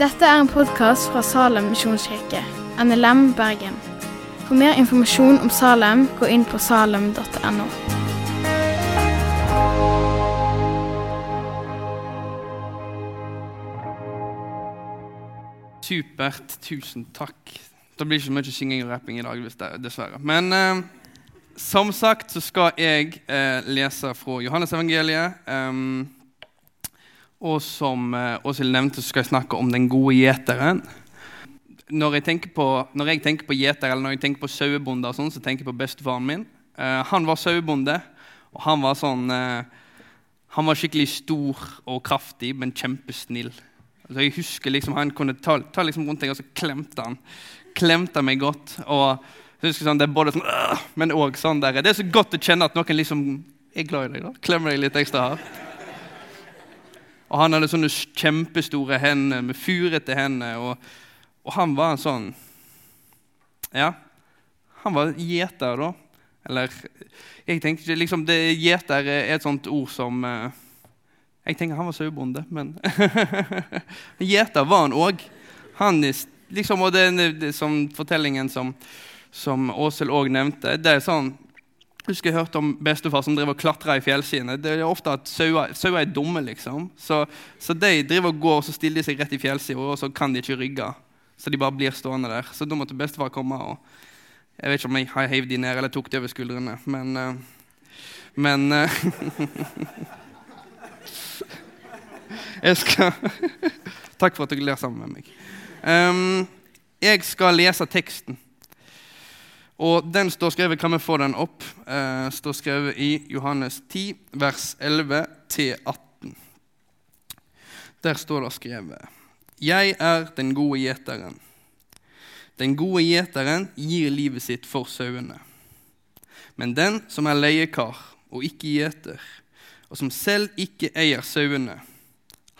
Dette er en podkast fra Salem misjonskirke, NLM Bergen. For mer informasjon om Salem, gå inn på salem.no. Supert. Tusen takk. Det blir ikke mye synging og rapping i dag, dessverre. Men eh, som sagt så skal jeg eh, lese fra Johannesevangeliet. Um, og som eh, Åshild nevnte, så skal jeg snakke om den gode gjeteren. Når jeg tenker på, når jeg tenker på gjeter eller når jeg tenker på sauebonde, sånn, så tenker jeg på bestefaren min. Eh, han var sauebonde, og han var sånn eh, Han var skikkelig stor og kraftig, men kjempesnill. Altså, jeg husker liksom Han kunne ta, ta liksom rundt deg og så klemte han. Klemte meg godt. og jeg husker sånn, Det er både sånn, men òg sånn der. Det er så godt å kjenne at noen liksom er glad i deg. da, Klemmer deg litt ekstra hardt. Og han hadde sånne kjempestore hender med furete hender. Og, og, han var en sånn Ja, han var gjeter, da. Eller jeg tenker ikke liksom, det, Gjeter er et sånt ord som eh, Jeg tenker han var sauebonde, men Gjeter var han òg. Han liksom, og det, det, som fortellingen som, som Åshild òg nevnte, det er sånn jeg husker jeg hørte om bestefar som driver og klatrer i fjellskiene. Det er ofte at sauer, er dumme, liksom. Så, så, de driver og går, og så stiller de seg rett i fjellsida, og så kan de ikke rygge. Så de bare blir stående der. Så da måtte bestefar komme. og Jeg vet ikke om jeg heiv de ned eller tok de over skuldrene, men uh, Men uh, Jeg skal Takk for at dere ler sammen med meg. Um, jeg skal lese teksten. Og den står skrevet, Kan vi få den opp? Eh, står skrevet i Johannes 10, vers 11-18. Der står det skrevet Jeg er den gode gjeteren. Den gode gjeteren gir livet sitt for sauene. Men den som er leiekar og ikke gjeter, og som selv ikke eier sauene,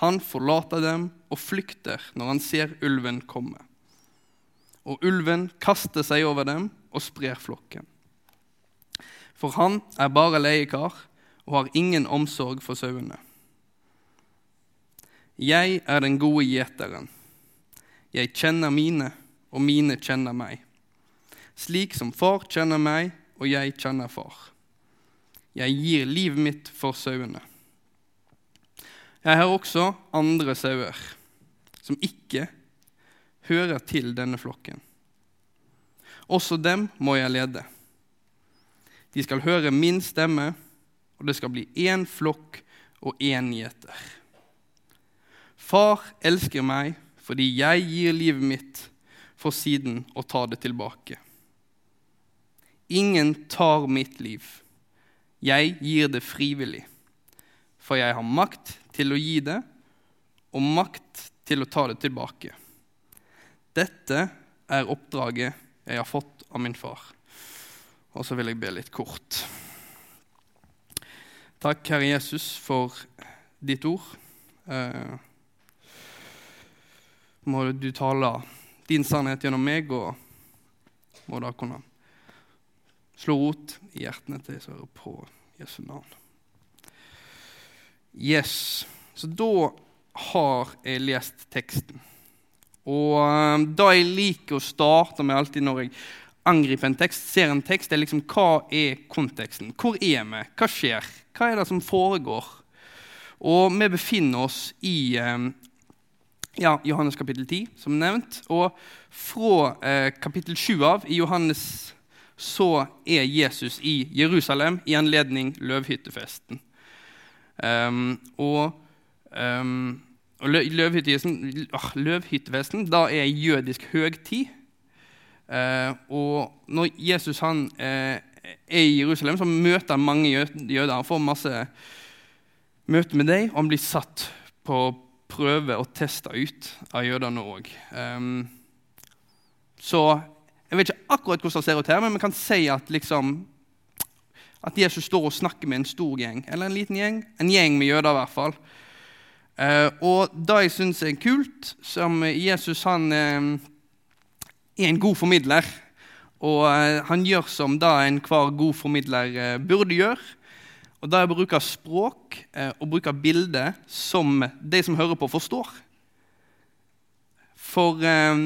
han forlater dem og flykter når han ser ulven komme. Og ulven kaster seg over dem og sprer flokken. For han er bare leiekar og har ingen omsorg for sauene. Jeg er den gode gjeteren. Jeg kjenner mine, og mine kjenner meg. Slik som far kjenner meg, og jeg kjenner far. Jeg gir livet mitt for sauene. Jeg har også andre sauer som ikke hører til denne flokken. Også dem må jeg lede. De skal høre min stemme, og det skal bli én flokk og én gjeter. Far elsker meg fordi jeg gir livet mitt for siden å ta det tilbake. Ingen tar mitt liv. Jeg gir det frivillig, for jeg har makt til å gi det og makt til å ta det tilbake. Dette er oppdraget jeg har fått av min far. Og så vil jeg be litt kort. Takk, Herre Jesus, for ditt ord. Eh, må du tale din sannhet gjennom meg, og må da kunne slå rot i hjertene til de som hører på Jesu navn. Yes. Så da har jeg lest teksten. Og det da jeg liker å starte med alltid når jeg angriper en tekst, ser en tekst, er liksom hva er konteksten? Hvor er vi? Hva skjer? Hva er det som foregår? Og vi befinner oss i um, ja, Johannes kapittel 10, som nevnt. Og fra eh, kapittel 7 av i Johannes så er Jesus i Jerusalem i anledning løvhyttefesten. Um, og um, og Løvhyttevesten da er jødisk høgtid. Eh, og når Jesus han, eh, er i Jerusalem, så møter han mange jøder. Han får masse møte med dem, og han blir satt på prøve og testa ut av jødene òg. Um, så jeg vet ikke akkurat hvordan det ser ut her, men vi kan si at, liksom, at Jesus står og snakker med en stor gjeng, eller en liten gjeng. En gjeng med jøder, i hvert fall. Uh, og det jeg syns er kult, som Jesus han uh, er en god formidler. Og uh, han gjør som da enhver god formidler burde gjøre. Og da å bruker språk eh, og bruke bilder som de som hører på, forstår. For eh,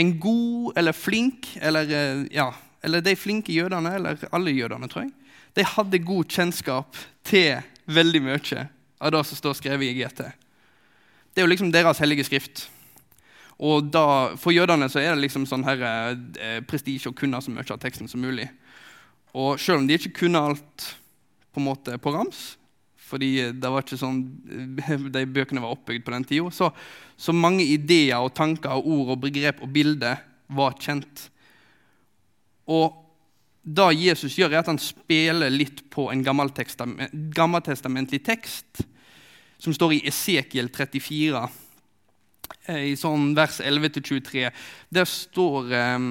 en god eller flink, eller, eh, ja, eller de flinke jødene, eller alle jødene, tror jeg, de hadde god kjennskap til veldig mye av det som står skrevet i GT. Det er jo liksom deres hellige skrift. Og da, For jødene så er det liksom sånn her, eh, prestisje å kunne så mye av teksten som mulig. Og selv om de ikke kunne alt på en måte på rams, fordi det var ikke sånn de bøkene var oppbygd på den tida, så, så mange ideer og tanker og ord og begrep og bilder var kjent. Og det Jesus gjør, er at han spiller litt på en gammeltestamentlig tekst som står i Esekiel 34 Eh, i sånn vers 11-23, der står, ehm,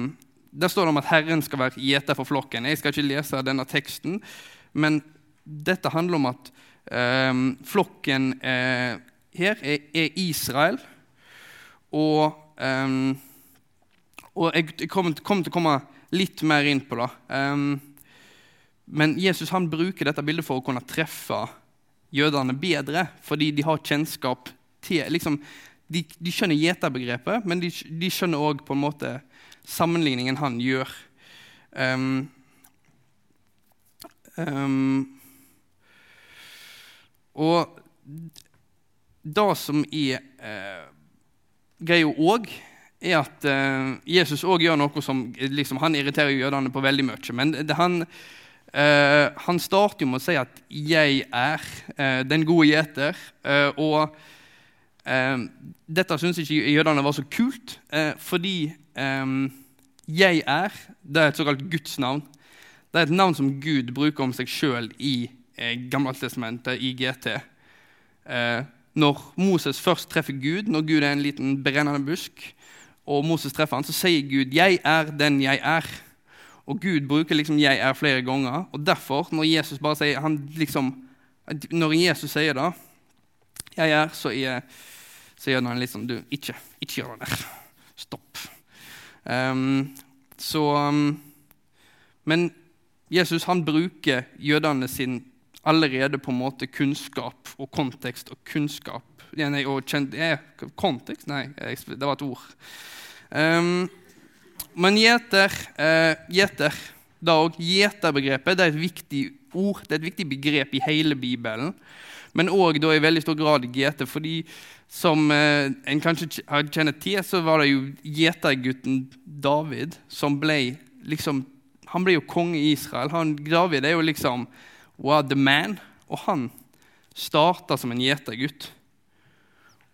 der står det om at Herren skal være gjeter for flokken. Jeg skal ikke lese denne teksten, men dette handler om at um, flokken uh, her er, er, Israel. Og, um, og jeg kommer, kommer, til å komme litt mer inn på det. Um, men Jesus bruker dette bildet for å kunne treffe jødene bedre, fordi de har kjennskap til liksom, de, de skjønner gjeterbegrepet, men de, de skjønner òg på en måte sammenligningen han gjør. Um, um, og det som er uh, greia òg, er at uh, Jesus òg gjør noe som liksom, Han irriterer jødene på veldig mye. Men det, han, uh, han starter jo med å si at 'jeg er den gode gjeter'. og Eh, dette syns ikke jødene var så kult, eh, fordi eh, 'jeg er' det er et såkalt Guds navn. Det er et navn som Gud bruker om seg sjøl i eh, Gammeltestamentet, i GT. Eh, når Moses først treffer Gud, når Gud er en liten brennende busk, og Moses treffer han, så sier Gud 'Jeg er den jeg er'. Og Gud bruker liksom 'jeg er' flere ganger. Og derfor, når Jesus bare sier han liksom, Når Jesus sier det, 'jeg er', så jeg, så gjør han litt sånn Du, ikke, ikke gjør det der. Stopp. Um, så um, Men Jesus han bruker jødene sin allerede på en måte kunnskap og kontekst og kunnskap nei, og kjent, ja, Kontekst? Nei, det var et ord. Um, men gjeter, eh, gjeter da òg Gjeterbegrepet er et viktig ord, det er et viktig begrep i hele Bibelen. Men òg i veldig stor grad gjeter, fordi som eh, en kanskje kjenner til, så var det jo gjetergutten David som ble liksom Han ble jo konge i Israel. Han, David er jo liksom wow, the man. Og han starta som en gjetergutt.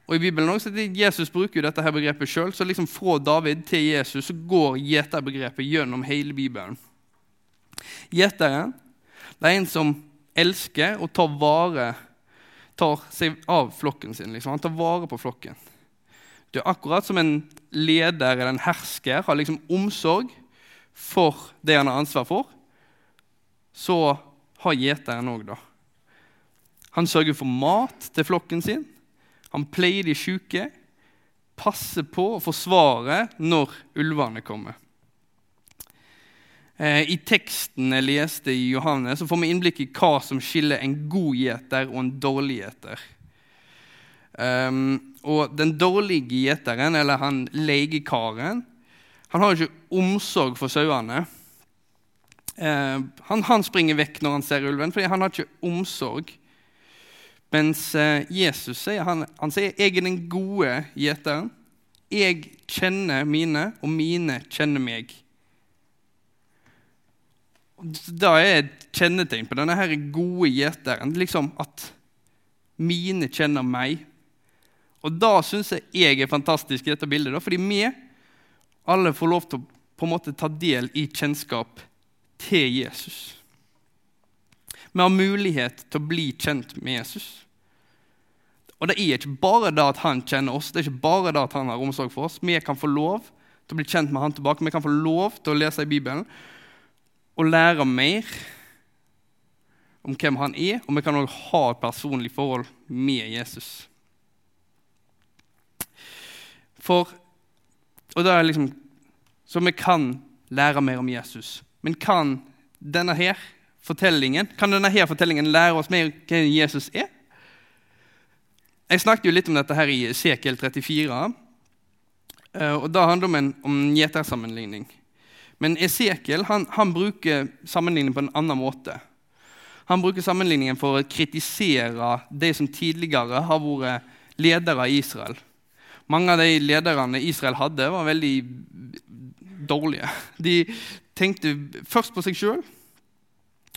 Og i Bibelen også, Jesus bruker jo dette her begrepet sjøl. Så liksom fra David til Jesus så går gjeterbegrepet gjennom hele Bibelen. Gjeteren det er en som elsker og tar vare tar seg av flokken sin. Liksom. Han tar vare på flokken. Det er akkurat som en leder eller en hersker har liksom omsorg for det han har ansvar for. Så har gjeteren òg det. Han sørger for mat til flokken sin. Han pleier de sjuke. Passer på å forsvare når ulvene kommer. Eh, I teksten jeg leste i Johannes, så får vi innblikk i hva som skiller en god gjeter og en dårlig gjeter. Um, og den dårlige gjeteren, eller han legekaren, han har ikke omsorg for sauene. Uh, han, han, springer vekk når han ser ulven, fordi han har ikke omsorg. Mens uh, Jesus sier han, han sier, 'Jeg er den gode gjeteren'. 'Jeg kjenner mine, og mine kjenner meg'. Det er et kjennetegn på denne her gode gjeteren. Liksom at mine kjenner meg. Og da syns jeg jeg er fantastisk i dette bildet, da, fordi vi alle får lov til å på en måte ta del i kjennskap til Jesus. Vi har mulighet til å bli kjent med Jesus. Og det er ikke bare det at han kjenner oss, det er ikke bare det at han har omsorg for oss. Vi kan få lov til å bli kjent med han tilbake, vi kan få lov til å lese i Bibelen og lære mer om hvem han er, og vi kan også ha et personlig forhold med Jesus. For, og da er liksom, Så vi kan lære mer om Jesus. Men kan denne her fortellingen, kan denne her fortellingen lære oss mer hvem Jesus er? Jeg snakket jo litt om dette her i Sekel 34. Eh, og Da handler det om en gjetersammenligning. Men Esekiel han, han, bruker sammenligningen på en annen måte. Han bruker sammenligningen for å kritisere de som tidligere har vært ledere i Israel. Mange av de lederne Israel hadde, var veldig dårlige. De tenkte først på seg sjøl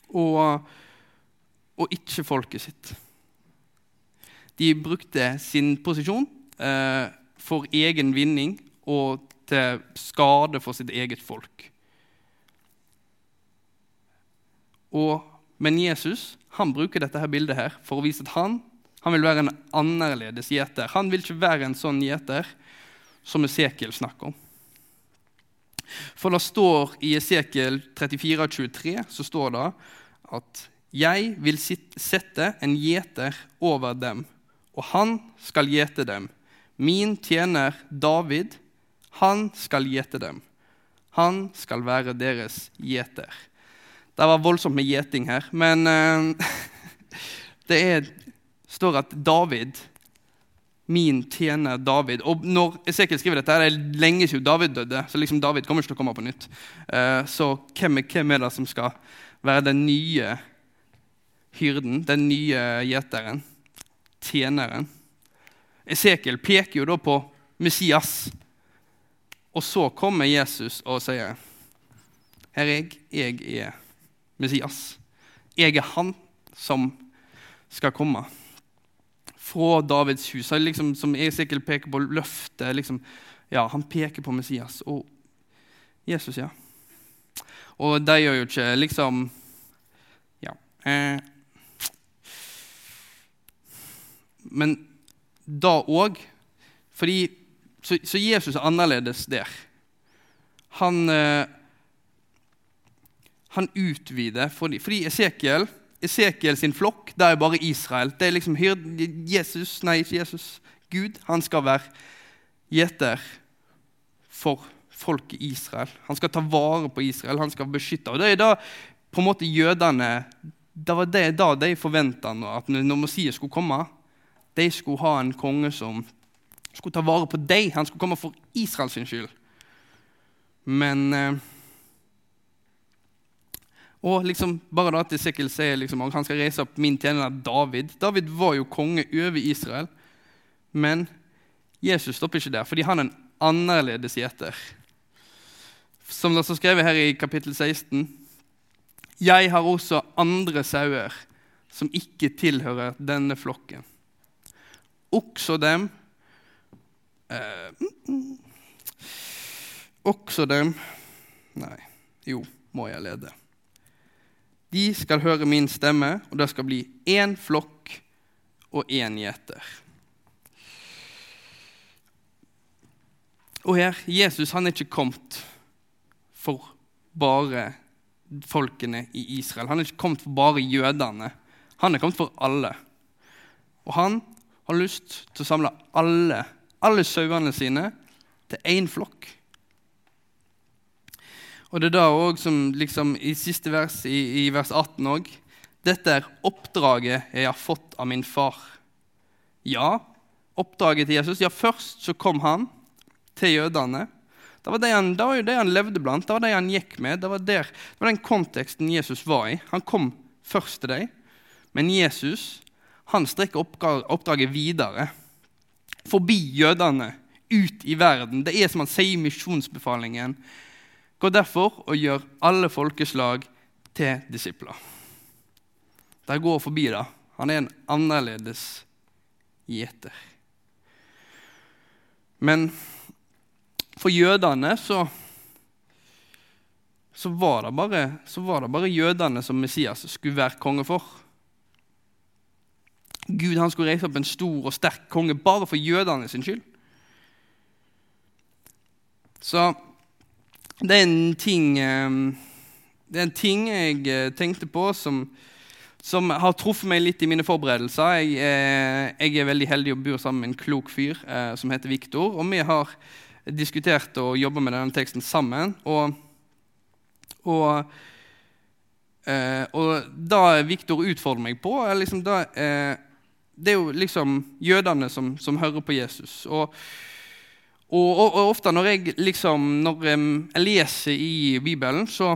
og, og, ikke folket sitt. De brukte sin posisjon eh, for egen vinning og til skade for sitt eget folk. Og, men Jesus han bruker dette her bildet her for å vise at han, han vil være en annerledes gjeter. Han vil ikke være en sånn gjeter som Esekiel snakker om. For det står i Esekiel 34, 23, så står det at jeg vil sette en gjeter over dem, og han skal gjete dem. Min tjener David, han skal gjete dem. Han skal være deres gjeter. Det var voldsomt med gjeting her, men uh, det er, står at David min tjener David. Og når Esekiel skriver dette, er det lenge siden David døde, så liksom David kommer ikke til å komme på nytt. Uh, så hvem er, hvem er det som skal være den nye hyrden, den nye gjeteren, tjeneren? Esekiel peker jo da på Messias. Og så kommer Jesus og sier, 'Her er jeg. Jeg er Messias. Jeg er han som skal komme.' Fra Davids hus. Liksom, som Esekiel peker på løftet. Liksom, ja, han peker på Messias. Og Jesus, ja. Og de gjør jo ikke liksom Ja. Eh, men da òg. Så, så, Jesus er annerledes der. Han, eh, han utvider fordi, fordi Esekiel, Esekiel sin flokk det er bare Israel. Det er liksom Jesus, nei, ikke Jesus. Gud han skal være gjeter for folket Israel. Han skal ta vare på Israel, han skal beskytte. Og Det er da på en måte jødene Det var det da de forventa at når Messias skulle komme de skulle ha en konge som skulle ta vare på dem. Han skulle komme for Israels skyld. Men eh, Og liksom, bare da at Esekiel sier liksom, at han skal reise opp min tjener David David var jo konge over Israel. Men Jesus stopper ikke der, fordi han er en annerledes gjeter. Som det står skrevet her i kapittel 16.: Jeg har også andre sauer som ikke tilhører denne flokken også dem eh, Også dem Nei, jo, må jeg lede. De skal høre min stemme, og det skal bli én flokk og én gjeter. Og her, Jesus han er ikke kommet for bare folkene i Israel. Han er ikke kommet for bare jødene. Han er kommet for alle. Og han har lyst til å samle alle, alle sauene sine til én flokk. Og det er da òg som liksom i siste vers, i, i vers 18 òg Dette er oppdraget jeg har fått av min far. Ja, oppdraget til Jesus. Ja, først så kom han til jødene. Det var, det han, det var jo det han levde blant, det var det han gikk med. Det var, der, det var den konteksten Jesus var i. Han kom først til dem. Men Jesus han strekker oppdraget videre. Forbi jødene, ut i verden. Det er som han sier i misjonsbefalingen. Gå derfor og gjør alle folkeslag til disipler. Der går forbi det. Han er en annerledes gjeter. Men for jødene så, så, var bare, så var det bare jødene som Messias skulle være konge for. Gud han skulle reise opp en stor og sterk konge bare for jødene sin skyld. Så det er en ting, ehm, er en ting jeg eh, tenkte på som, som har truffet meg litt i mine forberedelser. Jeg, eh, jeg, er veldig heldig og bor sammen med en klok fyr eh, som heter Viktor. Og vi har diskutert og jobba med denne teksten sammen. Og, og og det Viktor utfordrer meg på, er liksom eh, det er jo liksom jødene som, som hører på Jesus. Og, og, og, og ofte når jeg liksom Når jeg leser i Bibelen, så,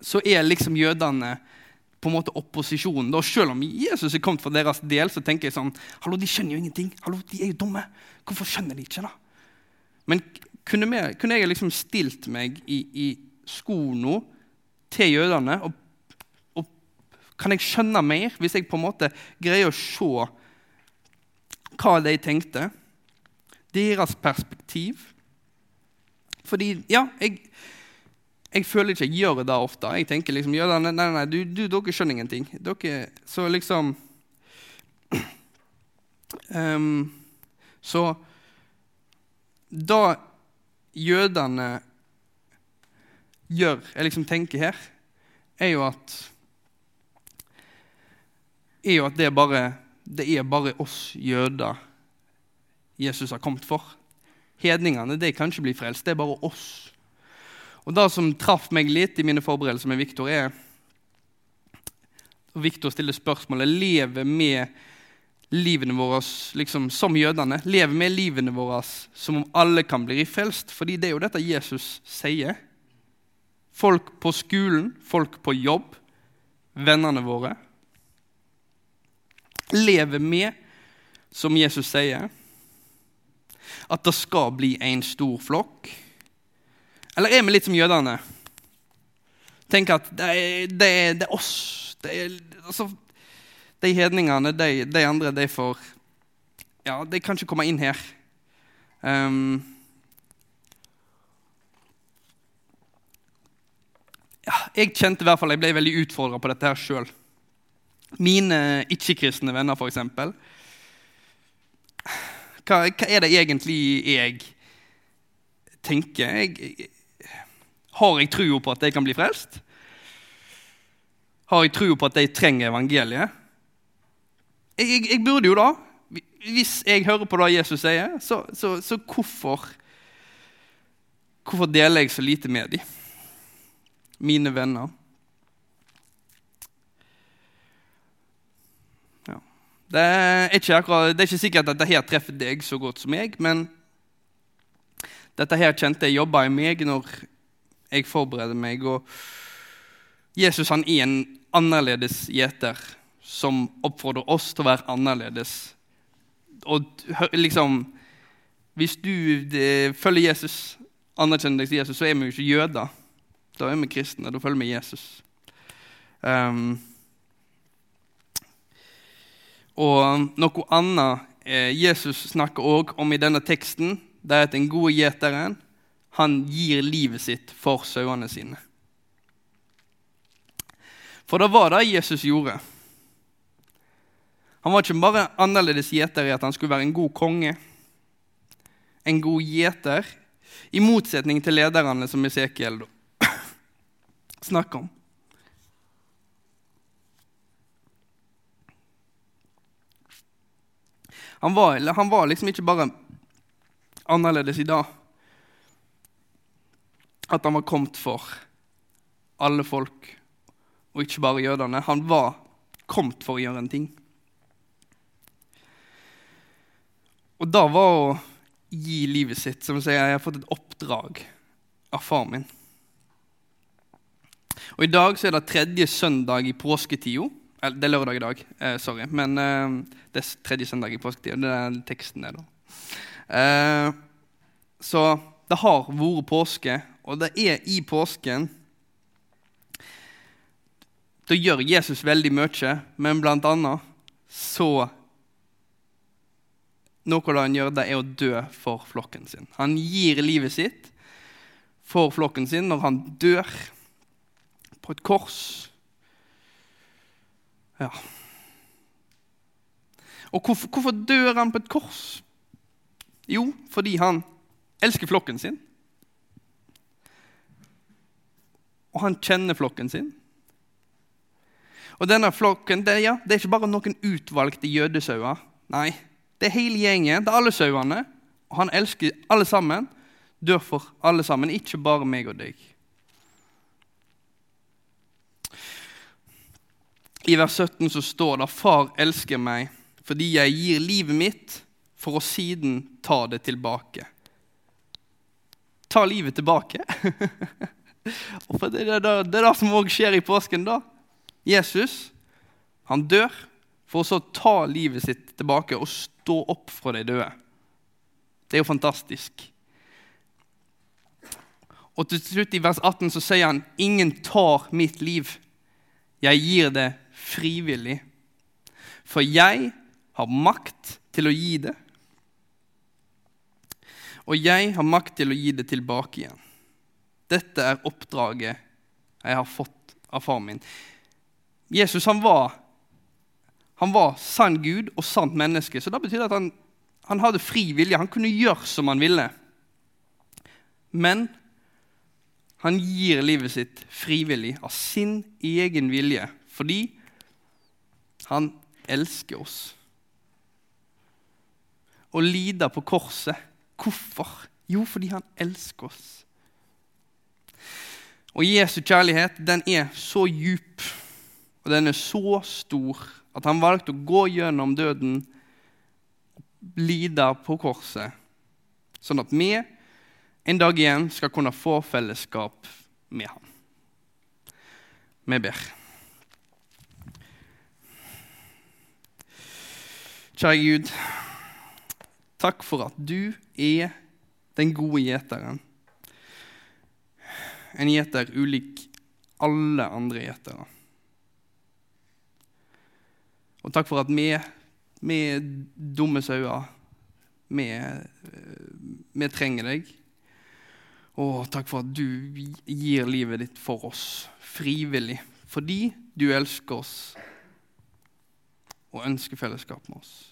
så er liksom jødene på en måte opposisjonen. Da, selv om Jesus er kommet for deres del, så tenker jeg sånn Hallo, de skjønner jo ingenting. Hallo, De er jo dumme. Hvorfor skjønner de ikke, da? Men kunne, vi, kunne jeg liksom stilt meg i, i skoene til jødene og kan jeg skjønne mer hvis jeg på en måte greier å se hva de tenkte? Deres perspektiv. Fordi, ja, jeg, jeg føler ikke jeg gjør det ofte. Jeg tenker liksom ja, nei, nei, nei, du, du, dere skjønner ingenting. Dere, så liksom um, Så da jødene gjør, jeg liksom tenker her, er jo at er jo at det er, bare, det er bare oss jøder Jesus har kommet for. Hedningene de kan ikke bli frelst. Det er bare oss. Og Det som traff meg litt i mine forberedelser med Viktor, er Viktor stiller spørsmålet lever med livene våre liksom, som jødene. Lever med livene våre som om alle kan bli frelst. Fordi det er jo dette Jesus sier. Folk på skolen, folk på jobb, vennene våre lever med, som Jesus sier, at det skal bli en stor flokk? Eller er vi litt som jødene? Tenk at det er, det er, det er oss. Det er, altså, de hedningene, de, de, andre, de får Ja, de kan ikke komme inn her. Um, ja, jeg kjente i hvert fall, jeg ble veldig utfordra på dette her sjøl. Mine ikke-kristne venner, f.eks. Hva, hva er det egentlig jeg tenker? Jeg, har jeg trua på at jeg kan bli frelst? Har jeg trua på at jeg trenger evangeliet? Jeg, jeg, burde jo da. Hvis jeg hører på det Jesus sier, så, så, så hvorfor, hvorfor deler jeg så lite med dem? Mine venner. Det er, akkurat, det er ikke sikkert at dette her treffer deg så godt som meg, men dette her kjente jeg jobba i meg når jeg forbereder meg. og Jesus han er en annerledes gjeter som oppfordrer oss til å være annerledes. Og liksom Hvis du de, følger Jesus, anerkjenner deg som Jesus, så er vi jo ikke jøder. Da er vi kristne. Da følger vi Jesus. Um, og noe annet eh, Jesus snakker også om i denne teksten, det er at den gode gjeteren han gir livet sitt for sauene sine. For det var det Jesus gjorde. Han var ikke bare annerledes gjeter i at han skulle være en god konge, en god gjeter, i motsetning til lederne som Esekiel snakker om. Han var, han var liksom ikke bare annerledes i dag. At han var kommet for alle folk, og ikke bare jødene. Han var kommet for å gjøre en ting. Og da var å gi livet sitt Som å si, jeg har fått et oppdrag av far min. Og I dag så er det tredje søndag i påsketida. Det er lørdag i dag, eh, sorry. Men eh, det er tredje søndag i påsketida. Det er den teksten er, da. Eh, så det har vært påske, og det er i påsken Da gjør Jesus veldig mye, men blant annet så Noe av det han gjør, det er å dø for flokken sin. Han gir livet sitt for flokken sin når han dør på et kors ja. Og hvorfor, hvorfor dør han på et kors? Jo, fordi han elsker flokken sin. Og han kjenner flokken sin. Og denne flokken det, ja, det er ikke bare noen utvalgte jødesauer. Nei, det er hele gjengen. Det er alle sauene. Og han elsker alle sammen. Dør for alle sammen, ikke bare meg og deg. I vers 17 så står det 'Far elsker meg fordi jeg gir livet mitt for å siden ta det tilbake'. Ta livet tilbake. Det, er det, det er det som òg skjer i påsken. da. Jesus han dør for å så ta livet sitt tilbake og stå opp fra de døde. Det er jo fantastisk. Og til slutt i vers 18 så sier han, 'Ingen tar mitt liv. Jeg gir det frivillig.' For jeg har makt til å gi det, og jeg har makt til å gi det tilbake igjen. Dette er oppdraget jeg har fått av far min. Jesus han var, han var sann Gud og sant menneske, så det betyr at han, han hadde fri vilje. Han kunne gjøre som han ville. Men han gir livet sitt frivillig av sin egen vilje fordi han elsker oss. Å lide på korset. Hvorfor? Jo, fordi han elsker oss. Og Jesu kjærlighet den er så djup og den er så stor at han valgte å gå gjennom døden, lide på korset, sånn at vi en dag igjen skal kunne få fellesskap med ham. Vi ber. Kjære Gud, takk for at du er den gode gjeteren. En gjeter ulik alle andre gjetere. Og takk for at vi, vi dumme sauer, vi, vi trenger deg. Og takk for at du gir livet ditt for oss frivillig, fordi du elsker oss og ønsker fellesskap med oss.